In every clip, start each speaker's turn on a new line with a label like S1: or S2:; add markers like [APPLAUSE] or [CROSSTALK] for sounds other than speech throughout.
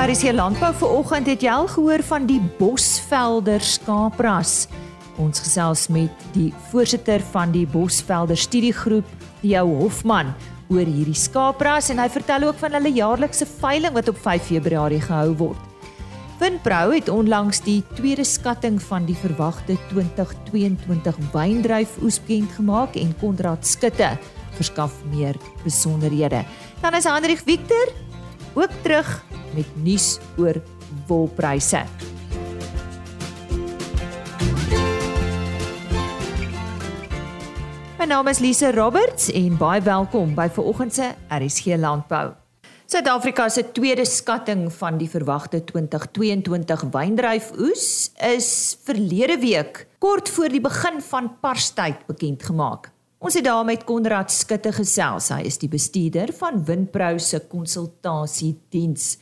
S1: Paris hier landbou vanoggend het jy al gehoor van die Bosvelder skaapras. Ons gesels met die voorsitter van die Bosvelder studiegroep, Theo Hofman, oor hierdie skaapras en hy vertel ook van hulle jaarlikse veiling wat op 5 Februarie gehou word. Winprou het onlangs die tweede skatting van die verwagte 2022 wyndryf oes bekend gemaak en Konrad Skutte verskaf meer besonderhede. Dan is Hendrik Victor ook terug met nuus oor wolpryse. My naam is Lise Roberts en baie welkom by vanoggend se RSG Landbou. Suid-Afrika se tweede skatting van die verwagte 2022 wyndryfoes is verlede week kort voor die begin van Parstyd bekend gemaak. Ons het daar met Konrad Skutte gesels. Hy is die bestuurder van Windprou se konsultasiediens.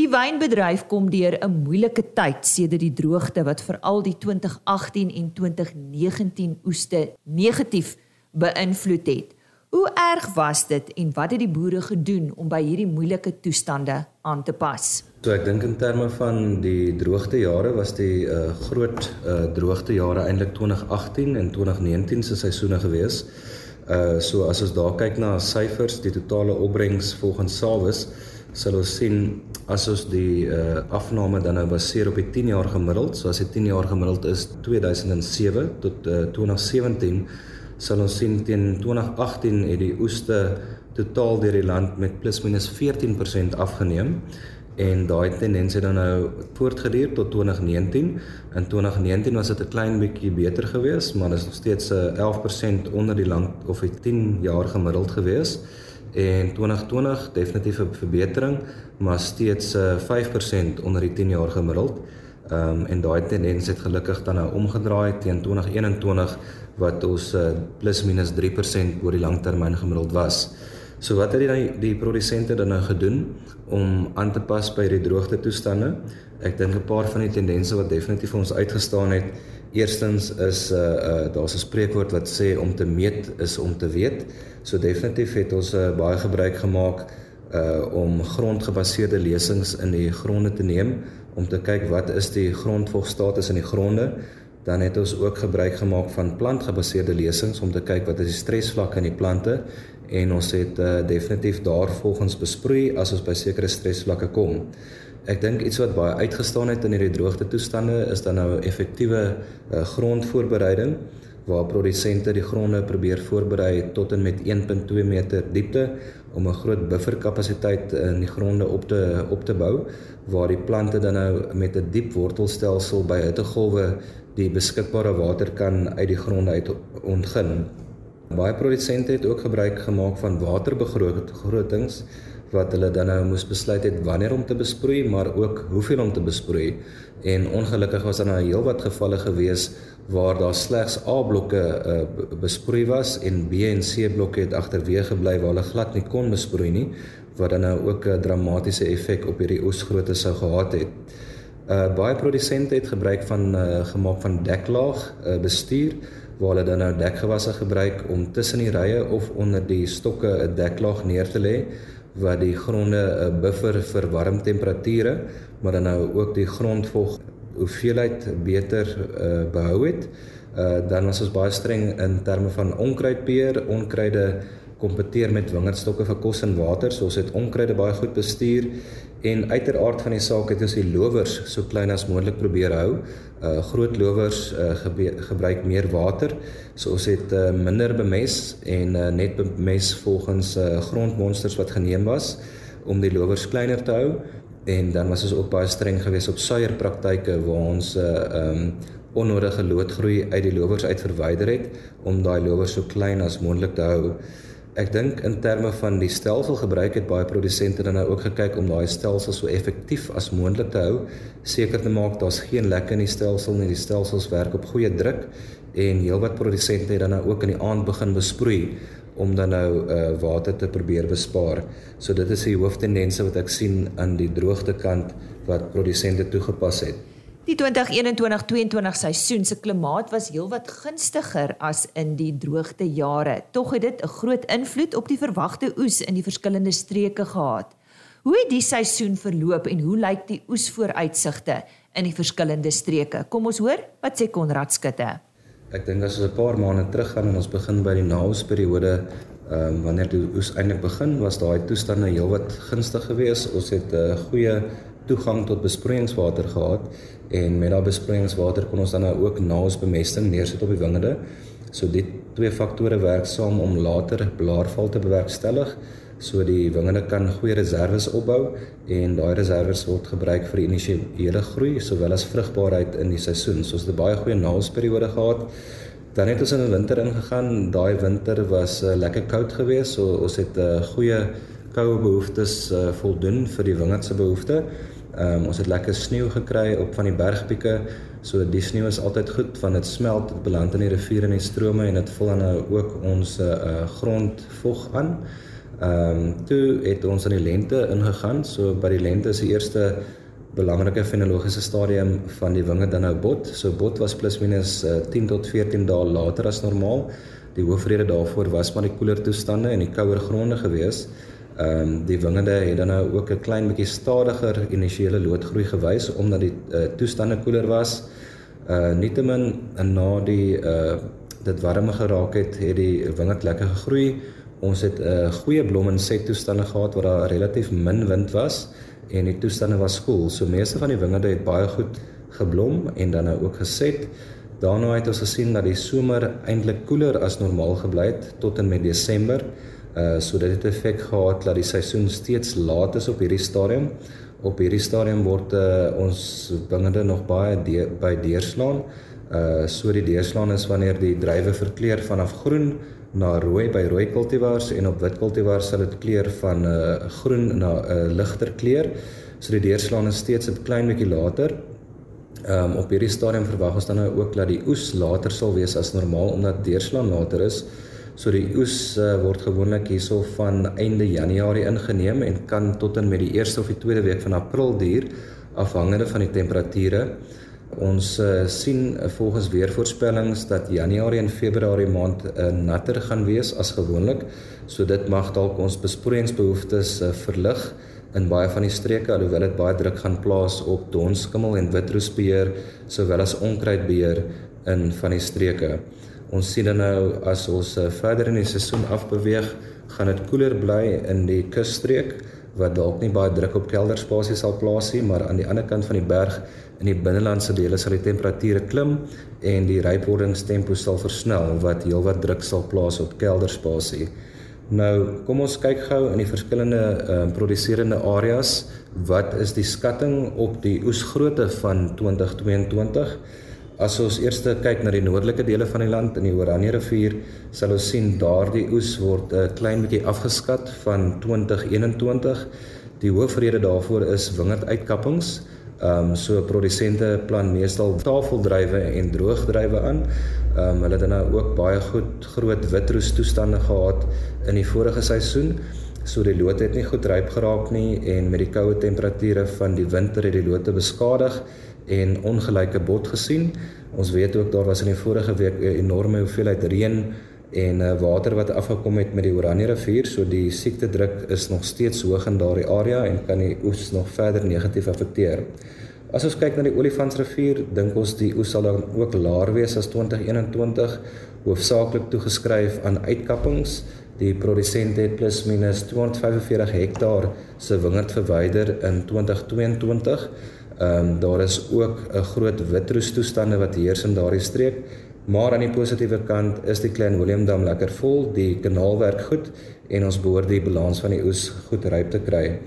S1: Die wynbedryf kom deur 'n moeilike tyd sedert die droogte wat veral die 2018 en 2019 oeste negatief beïnvloed het. Hoe erg was dit en wat het die boere gedoen om by hierdie moeilike toestande aan te pas?
S2: So ek dink in terme van die droogtejare was die uh, groot uh, droogtejare eintlik 2018 en 2019 se seisoene gewees. Uh so as ons daar kyk na syfers, die totale opbrengs volgens Sawis sal ons sien as ons die uh, afname dan nou baseer op die 10 jaar gemiddeld, so as dit 10 jaar gemiddeld is 2007 tot uh, 2017, sal ons sien teen 2018 het die oeste totaal deur die land met plus minus 14% afgeneem en daai tendens het dan nou voortgeduur tot 2019. In 2019 was dit 'n klein bietjie beter geweest, maar is nog steeds 'n 11% onder die lang of die 10 jaar gemiddeld geweest en 2020 definitief 'n verbetering, maar steeds 5% eh, onder die 10 jaar gemiddeld. Ehm um, en daai tendens het gelukkig dan nou omgedraai teen 2021 wat ons uh, plus minus 3% oor die langtermyn gemiddeld was. So wat het die die produsente dan nou gedoen om aan te pas by die droogte toestande? Ek dink 'n paar van die tendense wat definitief ons uitgestaan het Eerstens is 'n uh, uh, daar's 'n spreekwoord wat sê om te meet is om te weet. So definitief het ons uh, baie gebruik gemaak uh om grondgebaseerde lesings in die gronde te neem om te kyk wat is die grondvogstatus in die gronde. Dan het ons ook gebruik gemaak van plantgebaseerde lesings om te kyk wat is die stresvlakke in die plante en ons het uh, definitief daarvolgens besproei as ons by sekere stresvlakke kom. Ek dink iets wat baie uitgestaan het in hierdie droogte toestande is dan nou effektiewe uh, grondvoorbereiding waar produsente die gronde probeer voorberei tot en met 1.2 meter diepte om 'n groot bufferkapasiteit in die gronde op te op te bou waar die plante dan nou met 'n diep wortelstelsel by hittegolwe die beskikbare water kan uit die gronde uit ontgin. Baie produsente het ook gebruik gemaak van waterbegrotings wat hulle dan nou moes besluit het wanneer om te besproei, maar ook hoeveel om te besproei. En ongelukkig was daar nou heelwat gevalle gewees waar daar slegs A-blokke uh, besproei was en B en C blokke het agterweë gebly waar hulle glad nie kon besproei nie, wat dan nou ook 'n dramatiese effek op hierdie oesgrootte sou gehad het. Uh baie produsente het gebruik van uh, gemaak van deklaag uh, bestuur waar hulle dan nou dekgewasse gebruik om tussen die rye of onder die stokke 'n deklaag neer te lê wat die gronde 'n uh, buffer vir warm temperature, maar dan nou ook die grondvog hoeveelheid beter uh, behou het. Uh, dan was ons baie streng in terme van onkruidbeheer, onkruide kompeteer met wingerdstokke vir kos en water, so ons het onkruide baie goed bestuur en uiteraard van die saak het ons die lowers so klein as moontlik probeer hou. Uh groot lowers uh, gebruik meer water, so ons het uh, minder bemes en uh, net bemes volgens uh, grondmonsters wat geneem was om die lowers kleiner te hou en dan was ons ook baie streng geweest op suierpraktyke waar ons 'n uh, um, onnodige loodgroei uit die lowers uit verwyder het om daai lowers so klein as moontlik te hou. Ek dink in terme van die stelsel gebruik het baie produsente dan nou ook gekyk om daai stelsel so effektief as moontlik te hou, seker te maak daar's geen lekke in die stelsel nie, die stelsels werk op goeie druk en heelwat produsente het dan nou ook in die aand begin besproei om dan nou uh water te probeer bespaar. So dit is die hooftendense wat ek sien aan die droogte kant wat produsente toegepas het.
S1: Die 2021-22 seisoen se klimaat was heelwat gunstiger as in die droogte jare. Tog het dit 'n groot invloed op die verwagte oes in die verskillende streke gehad. Hoe het die seisoen verloop en hoe lyk die oesvooruitsigte in die verskillende streke? Kom ons hoor wat sê Konrad Skutte.
S2: Ek dink as ons 'n paar maande terug gaan en ons begin by die naoesperiode, ehm um, wanneer die oes eintlik begin, was daai toestande heelwat gunstig geweest. Ons het 'n uh, goeie toegang tot besproeiingswater gehad en met daardie besproeiingswater kon ons dan nou ook naosbemesting neersit op die wingerde. So dit twee faktore werk saam om later blaarval te bewerkstellig so die wingerde kan goeie reserves opbou en daai reserves word gebruik vir initiële groei sowel as vrugbaarheid in die seisoen. So ons het 'n baie goeie naalsperiode gehad. Dan het ons in die winter ingegaan. Daai winter was uh, lekker koud geweest. So ons het 'n uh, eh, goeie koue behoeftes uh, voldoen vir die wingerd se behoeftes. Ehm um, ons het lekker sneeu gekry op van die bergpieke. So die sneeu is altyd goed want dit smelt, dit beland in die riviere en die strome en dit vul dan nou ook ons uh, grondvog aan. Ehm um, toe het ons aan die lente ingegaan. So by die lente is die eerste belangrike fenologiese stadium van die winge dan nou bot. So bot was plus minus uh, 10 tot 14 dae later as normaal. Die hoofrede daarvoor was maar die koeler toestande en die kouer gronde gewees. Ehm um, die wingerde het dan nou ook 'n klein bietjie stadiger initiële loodgroei gewys omdat die uh, toestande koeler was. Uh nietemin na die uh dit warmer geraak het, het die wingerd lekker gegroei. Ons het 'n uh, goeie blom en set toestande gehad waar daar relatief min wind was en die toestande was koel. So meeste van die wingerde het baie goed geblom en dan nou ook geset. Daarna het ons gesien dat die somer eintlik koeler as normaal gebly het tot en met Desember. Uh so dit het effek gehad dat die seisoen steeds laat is op hierdie stadium. Op hierdie stadium word uh, ons wingerde nog baie de by deurslaan. Uh so die deurslaan is wanneer die druiwe verkleur vanaf groen na rooi by rooi kultivars en op wit kultivars sal dit kleur van uh, groen na 'n uh, ligter kleur. So die deurslaan is steeds 'n klein bietjie later. Ehm um, op hierdie stadium verwag ons dan nou ook dat die oes later sal wees as normaal omdat deurslaan later is. So die oes uh, word gewoonlik hierso van einde Januarie ingeneem en kan tot en met die eerste of die tweede week van April duur afhangende van die temperature. Ons uh, sien uh, volgens weervoorspellings dat Januarie en Februarie maand uh, natter gaan wees as gewoonlik. So dit mag dalk ons besproeiingsbehoeftes uh, verlig in baie van die streke alhoewel dit baie druk gaan plaas op donskimmel en witroosbeheer sowel as onkruidbeheer in van die streke. Ons sien nou as ons uh, verder in die seisoen afbeweeg, gaan dit koeler bly in die kusstreek wat dalk nie baie druk op kelderspasie sal plaas nie, maar aan die ander kant van die berg in die binnelandse dele sal die temperature klim en die rypwordingstempo sal versnel wat heelwat druk sal plaas op kelderspasie. Nou, kom ons kyk gou in die verskillende ehm uh, produserende areas, wat is die skatting op die oesgrootte van 2022? As ons eers kyk na die noordelike dele van die land in die Oranje rivier, sal ons sien daardie oes word 'n klein bietjie afgeskat van 2021. Die hoofrede daarvoor is wingerduitkappings. Ehm um, so produsente plan meestal tafeldrywe en droogdrywe aan. Ehm um, hulle het nou ook baie goed groot witroos toestande gehad in die vorige seisoen. So die lote het nie goed ryp geraak nie en met die koue temperature van die winter het die lote beskadig en ongelyke bot gesien. Ons weet ook daar was in die vorige week 'n enorme hoeveelheid reën en uh, water wat afgekom het met die Oranje rivier, so die siektedruk is nog steeds hoog in daardie area en kan die oes nog verder negatief affekteer. As ons kyk na die Olifantsrivier, dink ons die oes sal dan ook laer wees as 2021, hoofsaaklik toegeskryf aan uitkappings. Die produsent het plus minus 245 hektaar se wingerd verwyder in 2022 Ehm um, daar is ook 'n groot witroos toestande wat heers in daardie streek. Maar aan die positiewe kant is die Klein Willem Dam lekker vol, die kanaal werk goed en ons behoort die balans van die oes goed ryp te kry.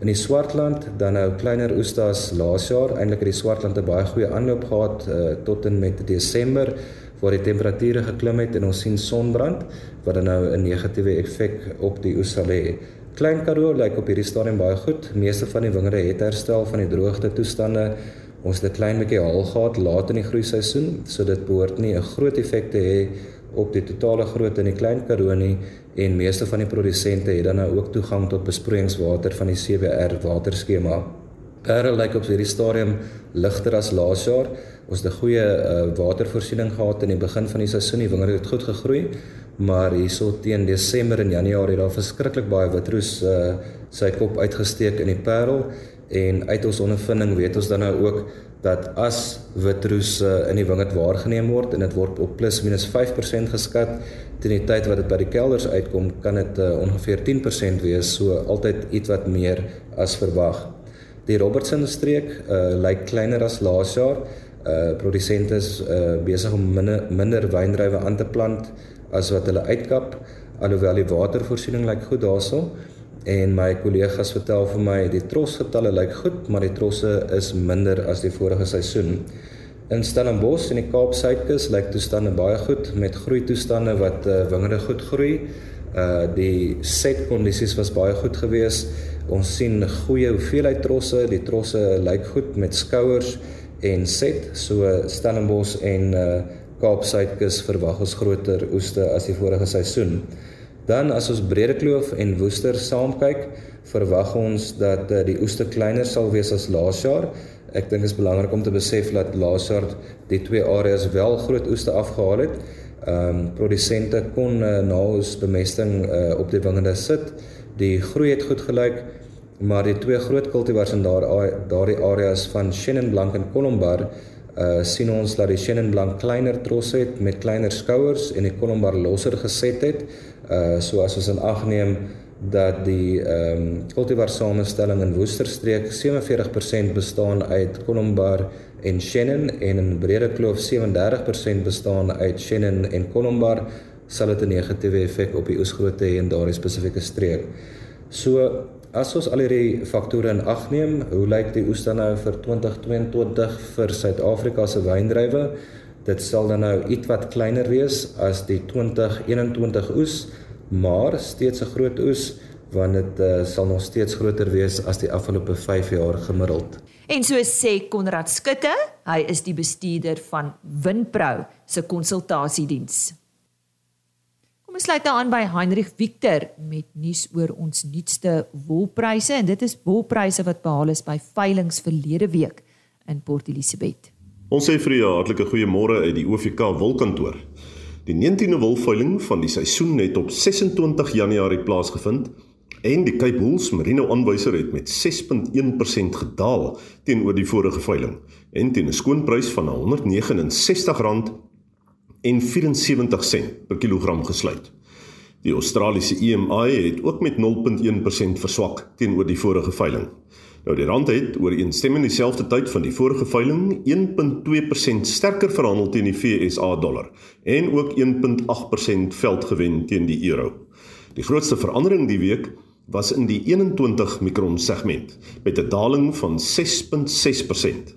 S2: In die Swartland dan nou kleiner oestas laas jaar, eintlik het die Swartland 'n baie goeie aanloop gehad uh, tot en met Desember waar die temperature geklim het en ons sien sonbrand wat dan nou 'n negatiewe effek op die oes sal hê. Klein Karoo lyk op hierdie stadium baie goed. Meeste van die wingerde het herstel van die droogte toestande. Ons het 'n klein bietjie haal gehad laat in die groeiseisoen, so dit behoort nie 'n groot effek te hê op die totale grootte in die Klein Karoo nie en meeste van die produsente het dan nou ook toegang tot besproeiingswater van die CBR waterskema. Parel lyk op hierdie stadium ligter as laas jaar. Ons het 'n goeie uh, watervoorsiening gehad in die begin van die seisoen. Die wingerd het goed gegroei, maar hierso teen Desember en Januarie daar verskriklik baie witroes uh, sy kop uitgesteek in die Parel. En uit ons ondervinding weet ons dan nou ook dat as witroes uh, in die wingerd waargeneem word en dit word op plus minus 5% geskat teen die tyd wat dit by die kelders uitkom kan dit uh, ongeveer 10% wees so altyd iets wat meer as verwag. Die Robertson streek uh lyk kleiner as laas jaar. Uh produsente is uh besig om minder minder wyndrywe aan te plant as wat hulle uitkap alhoewel die watervoorsiening lyk goed daarso. En my kollegas vertel vir my die trosgetalle lyk goed, maar die trosse is minder as die vorige seisoen. In Stellenbosch en die Kaap Suidkus lyk toestande baie goed met groei toestande wat uh, wingerde goed groei. Uh die set kondisies was baie goed geweest Ons sien goeie hoeveelheid trosse. Die trosse lyk goed met skouers en set. So Stellenbosch en uh Kaapsuidkus verwag ons groter oeste as die vorige seisoen. Dan as ons Bredekloof en Woester saam kyk, verwag ons dat uh, die oeste kleiner sal wees as laas jaar. Ek dink dit is belangrik om te besef dat laas jaar die twee areas wel groot oeste afgehaal het. Ehm um, produsente kon uh, na ons bemesting uh, op die wingerde sit. Die groei het goed gelyk maar die twee groot kultivars in daar daardie areas van Chenin Blanc en Colombar uh sien ons dat die Chenin Blanc kleiner trosse het met kleiner skouers en die Colombar losser geset het. Uh so as ons in ag neem dat die ehm um, kultivar samestelling in Woesterstreek 47% bestaan uit Colombar en Chenin en in Brede Kloof 37% bestaan uit Chenin en Colombar sal dit 'n negatiewe effek op die oesgrootte hê in daardie spesifieke streek. So As ons al hierdie faktore in ag neem, hoe lyk die oes dan nou vir 2022 vir Suid-Afrika se wyndrywe? Dit sal dan nou ietwat kleiner wees as die 2021 oes, maar steeds 'n groot oes want dit uh, sal nog steeds groter wees as die afgelope 5 jaar gemiddeld.
S1: En so sê Konrad Skutte, hy is die bestuurder van Winpro se konsultasiediens. Kom ons sluit nou aan by Heinrich Victor met nuus oor ons nuutste wolpryse en dit is wolpryse wat behaal is by veilinge verlede week in Port Elizabeth.
S3: Ons sê vir julle hartlike goeiemôre uit die OVK wolkantoor. Die 19de wolveiling van die seisoen het op 26 Januarie plaasgevind en die Cape Bulls Merino aanwyser het met 6.1% gedaal teenoor die vorige veiling en teen 'n skoonprys van R169 en 74 sent per kilogram gesluit. Die Australiese EMI het ook met 0.1% verswak teenoor die vorige veiling. Nou die rand het ooreenstemmend dieselfde tyd van die vorige veiling 1.2% sterker verhandel teen die FSA dollar en ook 1.8% veld gewen teen die euro. Die grootste verandering die week was in die 21 mikron segment met 'n daling van 6.6%.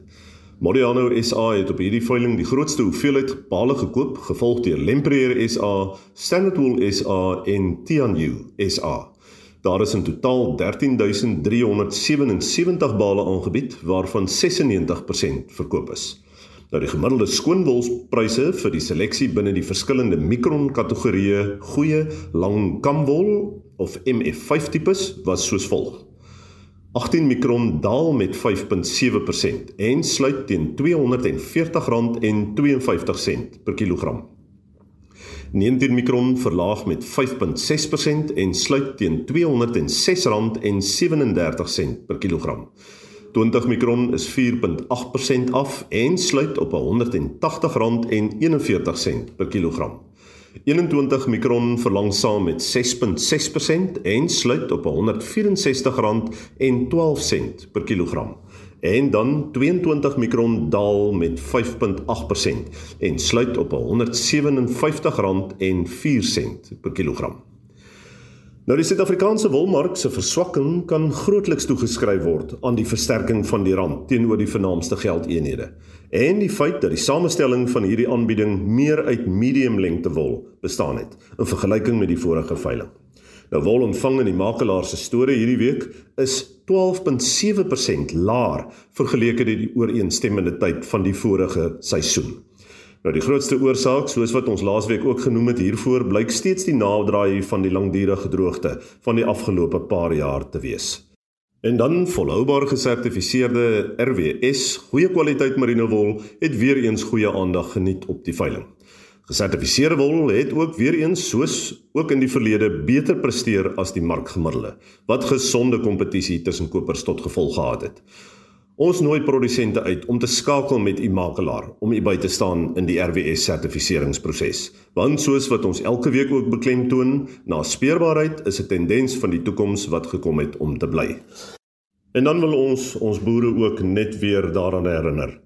S3: Modiano SA het op hierdie veiling die grootste hoeveelheid pale gekoop, gevolg deur Lempreer SA, Standard Wool SA en Tianyu SA. Daar is in totaal 13377 bale aangebied waarvan 96% verkoop is. Nou die gemiddelde skoonwolspryse vir die seleksie binne die verskillende mikron kategorieë goeie lang kamwol of MF5 tipes was soos volg. 18 mikron daal met 5.7% en sluit teen R240.52 per kilogram. 19 mikron verlaag met 5.6% en sluit teen R206.37 per kilogram. 20 mikron is 4.8% af en sluit op R180.41 per kilogram. 21 mikron verlangsaam met 6.6% en sluit op R164.12 per kilogram. En dan 22 mikron daal met 5.8% en sluit op R157.04 per kilogram. Nou die Suid-Afrikaanse wolmark se verswakking kan grootliks toegeskryf word aan die versterking van die rand teenoor die vernaamste geldeenhede en die feit dat die samestelling van hierdie aanbieding meer uit medium lengte wol bestaan het in vergelyking met die vorige veiling. Nou wol ontvang in die makelaar se store hierdie week is 12.7% laer vergeleke met die ooreenstemmende tyd van die vorige seisoen. Nou die grootste oorsaak, soos wat ons laasweek ook genoem het hiervoor, blyk steeds die naderdraai van die langdurige droogte van die afgelope paar jaar te wees. En dan volhoubaar gesertifiseerde RWS goeie kwaliteit merino wol het weer eens goeie aandag geniet op die veiling. Gesertifiseerde wol het ook weer eens soos ook in die verlede beter presteer as die markgemiddelde wat gesonde kompetisie tussen kopers tot gevolg gehad het. Ons nooi produsente uit om te skakel met u makelaar om u by te staan in die RWS sertifiseringsproses. Want soos wat ons elke week ook beklemtoon, na speurbaarheid is 'n tendens van die toekoms wat gekom het om te bly. En dan wil ons ons boere ook net weer daaraan herinner.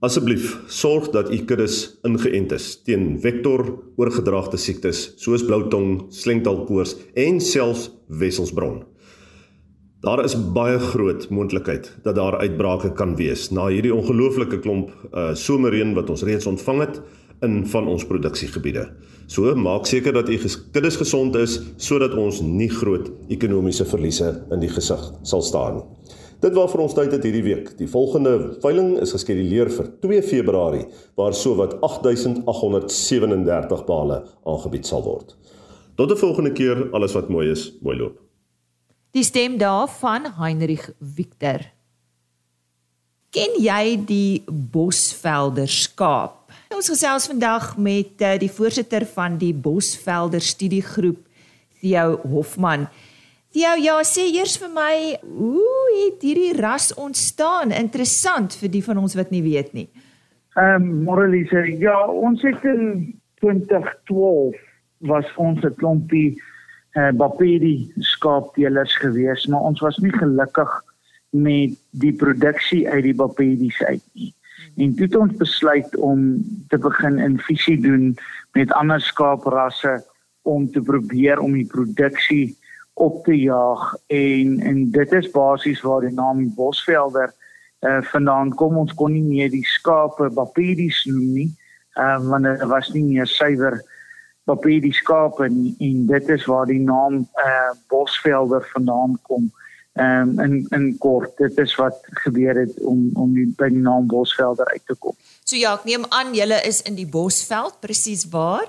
S3: Asseblief, sorg dat u kuddes ingeënt is teen vektor oorgedraagde siektes soos bloutong, slengtalkoors en selfs wesselsbron. Daar is baie groot moontlikheid dat daar uitbrake kan wees na hierdie ongelooflike klomp uh somerreën wat ons reeds ontvang het in van ons produksiegebiede. So maak seker dat u kuddes gesond is sodat ons nie groot ekonomiese verliese in die gesig sal staan nie. Dit was vir ons tyd het hierdie week. Die volgende veiling is geskeduleer vir 2 Februarie waar sowat 8837 bale aangebied sal word. Tot 'n volgende keer, alles wat mooi is, mooi loop.
S1: Die stem daarvan Heinrich Victor. Ken jy die Bosvelder skaap? Ons gesels vandag met uh, die voorsitter van die Bosvelder studiegroep, Theo Hofman. Theo, ja, sê eers vir my, hoe het hierdie ras ontstaan? Interessant vir die van ons wat nie weet nie.
S4: Ehm, um, Moralise, ja, ons het in 2012 was ons 'n klompie uh, Bapedi skaapteelers gewees, maar ons was nie gelukkig met die produksie uit die Bapedi's uit nie. En toe het ons besluit om te begin invisie doen met ander skaaprasse om te probeer om die produksie op te jaag en en dit is basies waar die naam Bosvelder uh, vandaan kom. Ons kon nie meer die skape Bapedi's noem nie, uh, want dit was nie meer suiwer papier die skape en, en dit is waar die naam uh Bosvelder vandaan kom. Ehm um, in in kort, dit is wat gebeur het om om die by die naam Bosvelder uit te kom.
S1: So ja, ek neem aan julle is in die Bosveld presies waar?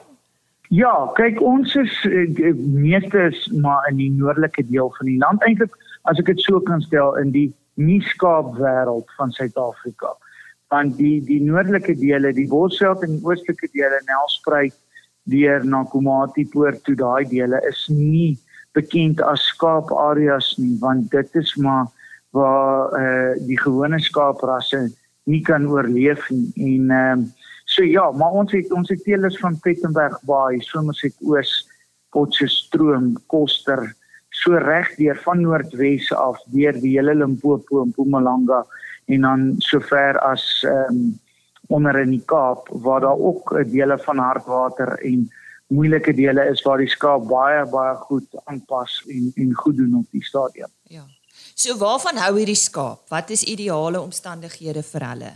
S4: Ja, kyk ons is uh, meeste is maar in die noordelike deel van die land eintlik as ek dit so kan stel in die nieskaap wêreld van Suid-Afrika. Want die die noordelike dele, die Bosveld en die oostelike dele, Nelspruit deur na Komati poort toe daai dele is nie bekend as skaapareas nie want dit is maar waar uh, die gewone skaaprasse nie kan oorleef nie. En ehm uh, so ja maar ons het ons het teelers van Pettenberg Baai Somerset Oos Potchefstroom Koster so reg deur van Noordwes af deur die hele Limpopo en Mpumalanga en dan sover as ehm um, onder in die Kaap waar daar ook dele van hardwater en moeilike dele is waar die skaap baie baie goed aanpas en en goed doen op die stadium.
S1: Ja. So waarvan hou hierdie skaap? Wat is ideale omstandighede vir hulle?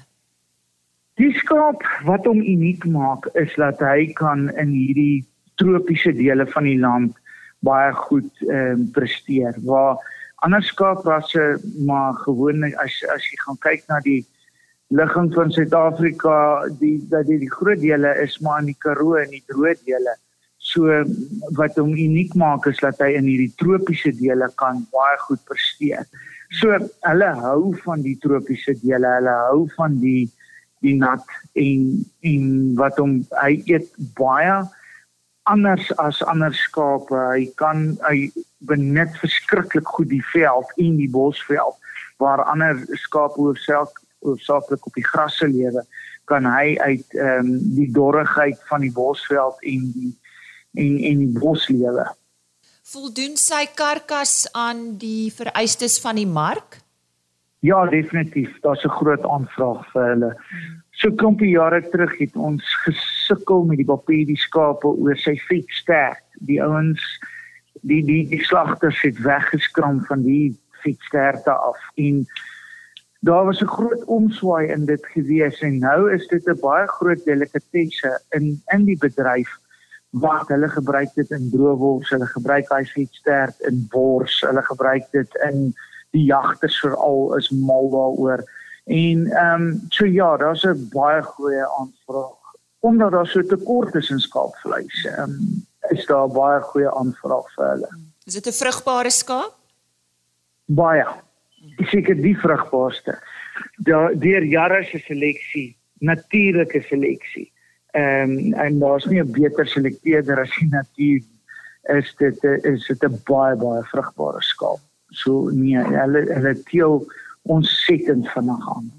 S4: Die skaap wat hom uniek maak is dat hy kan in hierdie tropiese dele van die land baie goed ehm um, presteer. Waar ander skaaprasse maar gewoonlik as as jy gaan kyk na die ligging van Suid-Afrika die dat die, die groot dele is maar in die Karoo en die droë dele. So wat hom uniek maak is dat hy in hierdie tropiese dele kan baie goed presteer. So hulle hou van die tropiese dele, hulle hou van die die nat en en wat hom hy eet baie anders as ander skape. Hy kan hy benut verskriklik goed die veld en die bosveld waar ander skape hoofsaak hoofsaaklik op die grasse lewe, kan hy uit ehm um, die dorrigheid van die bosveld en die en en die boslewe.
S1: Voldoen sy karkas aan die vereistes van die mark?
S4: Ja, definitief. Daar's 'n groot aanvraag vir hulle. So klompie jare terug het ons gesukkel met die papedie skape oor sy vetsterk. Die ouens die die die slagters het weggeskram van die vetsterkte af en daar was 'n groot omswaai in dit gewees en nou is dit 'n baie groot delikatesse in in die bedryf wat hulle gebruik dit in droewors, hulle gebruik hy vetsterk in wors, hulle gebruik dit in die jagters veral is mal daaroor. En ehm um, so ja, daar's 'n baie goeie aanvraag. Omdat daar so tekort is in skaapvleis, ehm um, is daar baie goeie aanvraag vir hulle.
S1: Is dit 'n vrugbare skaap?
S4: Baie seker die vrugbaarste. Daar deur jare se seleksie, natuurlike seleksie. Ehm um, en daar's nie 'n beter selekteerder as die natuur is dit is dit 'n baie baie vrugbare skaap. So nee, hulle hulle teel ontsettend vinnig aan.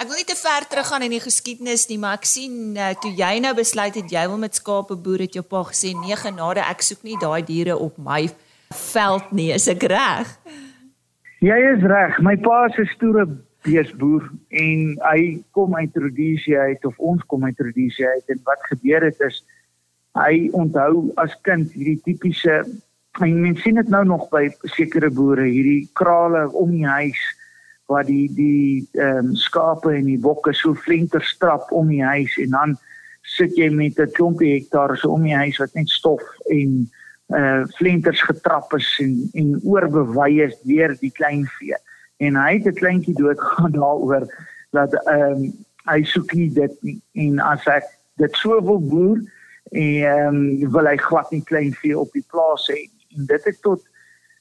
S1: Ek wil nie te ver teruggaan in die geskiedenis nie, maar ek sien uh, toe jy nou besluit het jy wil met skape boer het jou pa gesê nee genade, ek soek nie daai diere op my veld nie, is ek reg?
S4: Jy is reg. My pa is 'n stoere beesboer en hy kom uit Rhodesia uit of ons kom uit Rhodesia uit en wat gebeur het is hy onthou as kind hierdie tipiese en mens sien dit nou nog by sekere boere hierdie krale om die huis waar die die ehm um, skape en die bokke so flinker strap om die huis en dan sit jy met 'n klompie hektaar so om die huis wat net stof en uh eh, flinters getrap is en en oorbewei is deur die kleinvee en hy het 'n kleintjie doodgaan [LAUGHS] daaroor dat ehm um, hy soek nie dit nie en as ek dit so wil boer en ehm um, wil hy glad nie kleinvee op die plaas hê en dit het tot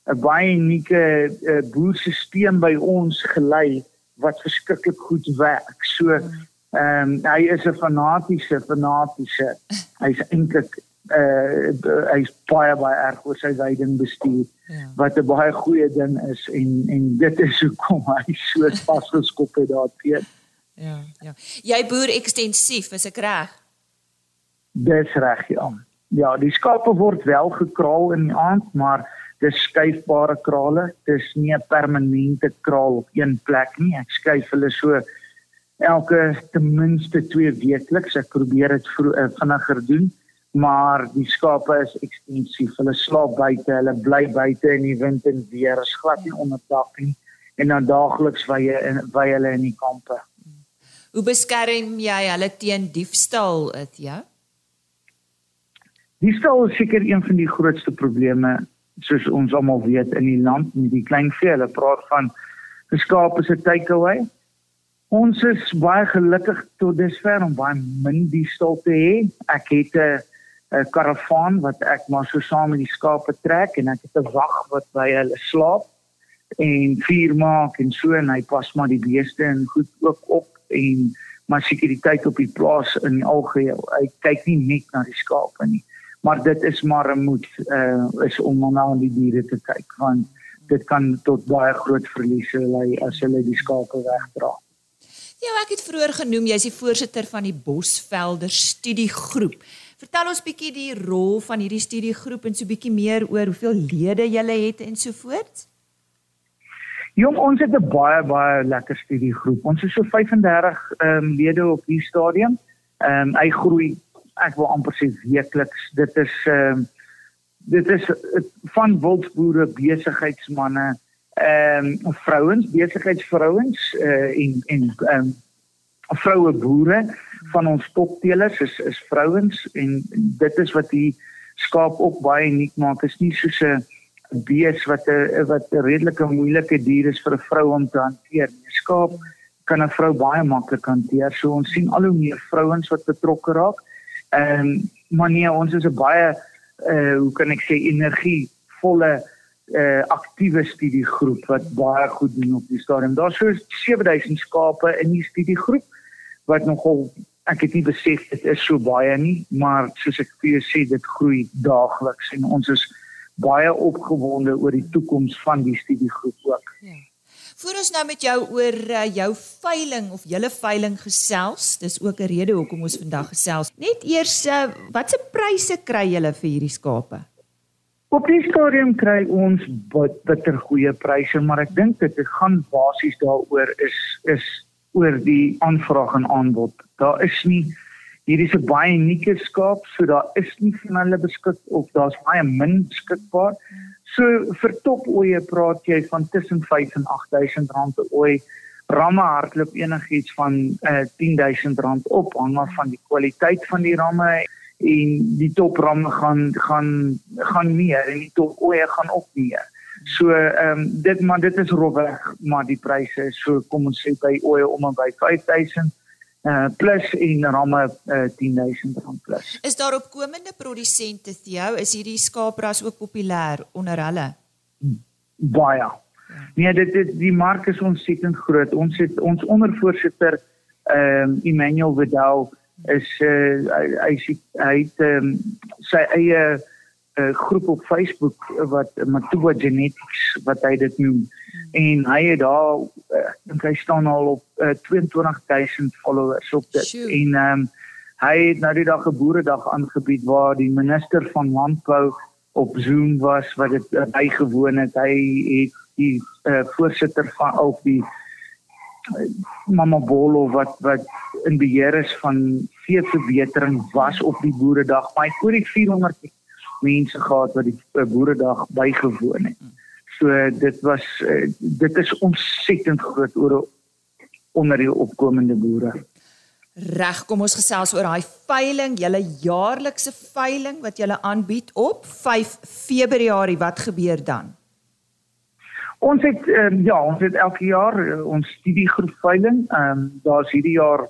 S4: 'n baie unieke uh, boerstelsel by ons gelei wat verskriklik goed werk. So ehm um, hy is 'n fanatiese fanatiese. Hy's eintlik uh hy's baie baie erg oor sy veiding bestuur ja. wat 'n baie goeie ding is en en dit is hoekom hy so vasgeskop het daarteen.
S1: Ja, ja. Jy boer ekstensief, is ek reg?
S4: Dis reg, ja. Ja, die skape word wel gekraal in die aand, maar dis skuifbare krale. Dis nie 'n permanente kraal op een plek nie. Ek skuif hulle so elke ten minste 2 weekliks. Ek probeer dit uh, vinniger doen maar die skape is ekstensief. Hulle slaap buite, hulle bly buite in die wind en weer. Is glad nie onder dak nie en dan daagliks wy in wy hulle in die kampe.
S1: Hoe beskerm jy hulle teen diefstal, dit ja?
S4: Diefstal is seker een van die grootste probleme soos ons almal weet in die land met die klein vee. Hulle praat van skape se takeaway. Ons is baie gelukkig tot dusver om baie min diefstal te hê. Ek het 'n 'n karavaan wat ek maar so saam met die skape trek en ek het 'n wag wat by hulle slaap en vuur maak en so en hy pas maar die beeste en goed ook op en maar sekuriteit op die plaas in die algeheel. Hy kyk nie net na die skape nie. Maar dit is maar 'n moed uh is om na die diere te kyk want dit kan tot baie groot verliese lei as hulle die skape wegdra.
S1: Ja, ek het vroeër genoem jy's die voorsitter van die Bosvelder studiegroep. Vertel ons bietjie die rol van hierdie studiegroep en so bietjie meer oor hoeveel lede julle het en so voort.
S4: Jong, ons het 'n baie baie lekker studiegroep. Ons is so 35 ehm um, lede op hierdie stadium. Ehm um, hy groei ek wil amper sê weekliks. Dit is ehm um, dit is van wildboere, besigheidsmande, ehm um, vrouens, besigheidsvrouens uh, en en ehm um, vroue boere van ons topteelers is is vrouens en dit is wat die skaap ook baie uniek maak. Is nie soos 'n bees wat 'n wat 'n redelike moeilike dier is vir 'n vrou om te hanteer. 'n Skaap kan 'n vrou baie maklik hanteer. So ons sien al hoe meer vrouens wat betrokke raak. Ehm um, maar nee, ons is 'n baie uh hoe kan ek sê energievolle uh aktiewe studiegroep wat baie goed doen op die stadium. Daar's so 7000 skape in die studiegroep wat nogal ek het nie besef dit is so baie nie, maar soos ek vir jou sê, dit groei daagliks en ons is baie opgewonde oor die toekoms van die studiegroep ook. Ja.
S1: Voor ons nou met jou oor uh, jou veiling of julle veiling gesels, dis ook 'n rede hoekom ons vandag gesels. Net eers, uh, watse pryse kry julle vir hierdie skape?
S4: Op die stadium kry ons bitter goeie pryse, maar ek dink dit gaan basies daaroor is is oor die aanvraag en aanbod. Daar is nie hier is 'n baie unieke skaap, so daar is nie van hulle beskik of daar's baie min beskikbaar. So vir top oeye praat jy van tussen 5 en 8000 rand per ooi. Ramme hardloop enigiets van uh, 10000 rand op hang af van die kwaliteit van die ramme en die top ramme gaan gaan gaan meer en die top oeye gaan op meer. So ehm um, dit maar dit is rofweg maar die pryse is so kom ons sê by oeye om en by 5000 uh eh, plus en ramme uh, 10000 rand plus.
S1: Is daar opkomende produsente Theo is hierdie skaapras ook populêr onder hulle?
S4: Baie. Ja. Nee, dit is die mark is ontsettend groot. Ons het ons ondervoorsitter ehm um, Emmanuel Vidal is uh, hy hy hy het um, sy eie uh, groep op Facebook wat Matuba Genetics wat hy dit noem en hy het daar ek uh, dink hy staan al op uh, 22000 followers op dit Shoot. en ehm um, hy het nou die dag 'n boeredag aangebied waar die minister van landbou op Zoom was wat dit uh, bygewoon het hy het die uh, voorsitter van of die Mama Bolo wat wat in beheer is van veeverbetering was op die boeredag. Maar oor die 400 mense gehad wat die eh, boeredag bygewoon het. So dit was uh, dit is ontsettend groot oor onder die opkomende boere.
S1: Reg, kom ons gesels oor daai veiling, julle jaarlikse veiling wat julle aanbied op 5 Februarie. Wat gebeur dan?
S4: Ons het um, ja, ons het elke jaar uh, ons studiegroep veiling. Ehm um, daar's hierdie jaar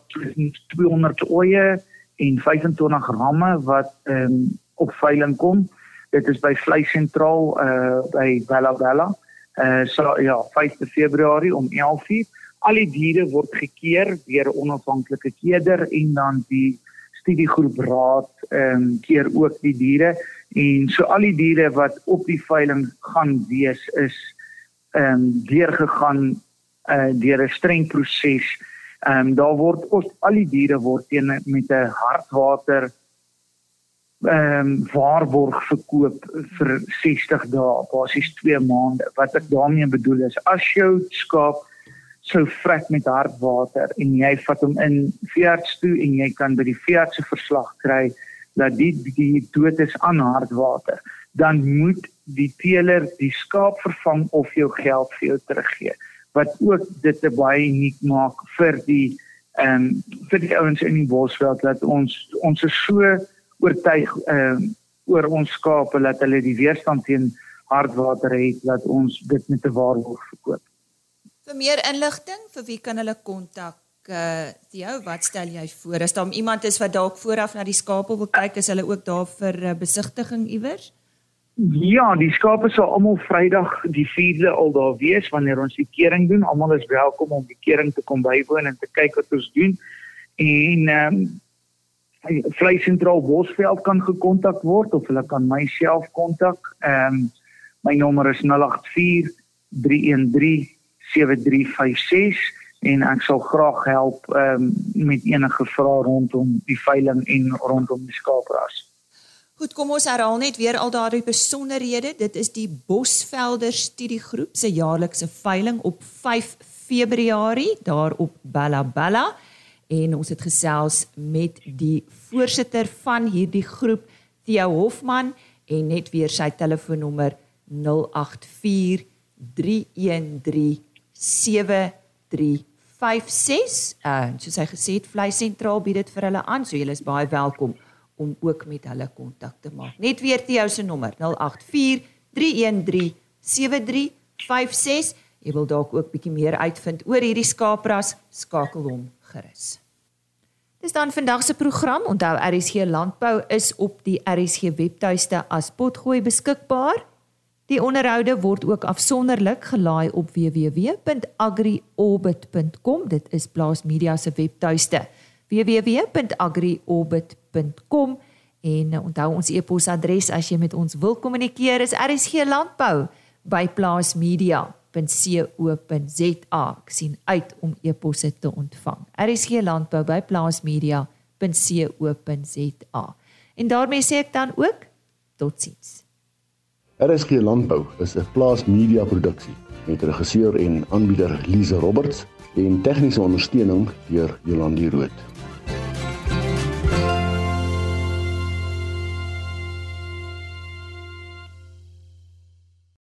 S4: 200 oeye en 25 ramme wat ehm um, op veiling kom. Dit is by Vleis Sentraal uh by Bella Bella. Uh so ja, 5 Februarie om 11:00. Al die diere word gekeer deur 'n onafhanklike keder en dan die studiegroep raad ehm um, keer ook die diere en so al die diere wat op die veiling gaan wees is ehm um, deurgegaan uh deur 'n streng proses. Ehm um, daar word ons al die diere word teen met 'n hartwater ehm um, waarborg verkoop vir 60 dae, basies 2 maande. Wat ek daarmee bedoel is as jou skaap sou vrek met hartwater en jy vat hom in veearts toe en jy kan by die veearts se verslag kry dat die die dood is aan hartwater dan moet die teeler die skaap vervang of jou geld vir jou teruggee wat ook dit baie uniek maak vir die ehm um, vir die ouens in die bosveld dat ons ons is so oortuig ehm um, oor ons skape dat hulle die weerstand teen hardwater het dat ons dit met 'n waarborg verkoop.
S1: Vir meer inligting, vir wie kan hulle kontak? Uh jou, wat stel jy voor? As daar iemand is wat dalk vooraf na die skape wil kyk, is hulle ook daar vir uh, besigtiging iewers?
S4: Ja, die skape sal almal Vrydag die 4de al daar wees wanneer ons die kering doen. Almal is welkom om die kering te kom bywoon en te kyk wat ons doen. En ehm um, Vleis Sentraal Bosveld kan gekontak word of hulle kan myself kontak. Ehm um, my nommer is 084 313 7356 en ek sal graag help ehm um, met enige vrae rondom die veiling en rondom die skaapras.
S1: Goed, kom ons herhaal net weer al daardie besonderhede. Dit is die Bosvelder Studiegroep se jaarlikse veiling op 5 Februarie daar op Bella Bella en ons het gesels met die voorsitter van hierdie groep, Theo Hofman en net weer sy telefoonnommer 084 313 7356. Uh, soos hy gesê het, Vleis Sentraal bied dit vir hulle aan, so julle is baie welkom om ook met hulle kontak te maak. Net weer jou se nommer 084 313 7356. Jy wil dalk ook bietjie meer uitvind oor hierdie skaapras, skakel hom gerus. Dis dan vandag se program. Onthou RSG Landbou is op die RSG webtuiste as potgooi beskikbaar. Die onderhoude word ook afsonderlik gelaai op www.agriorbit.com. Dit is Plaas Media se webtuiste www.agriorbit.com en uh, onthou ons e-posadres as jy met ons wil kommunikeer is rsglandbou@plaasmedia.co.za. Ek sien uit om e-posse te ontvang. rsglandbou@plaasmedia.co.za. En daarmee sê ek dan ook totsiens.
S5: RSG Landbou is 'n plaasmedia produksie met regisseur en aanbieder Lize Roberts en tegniese ondersteuning deur Jolande Rooi.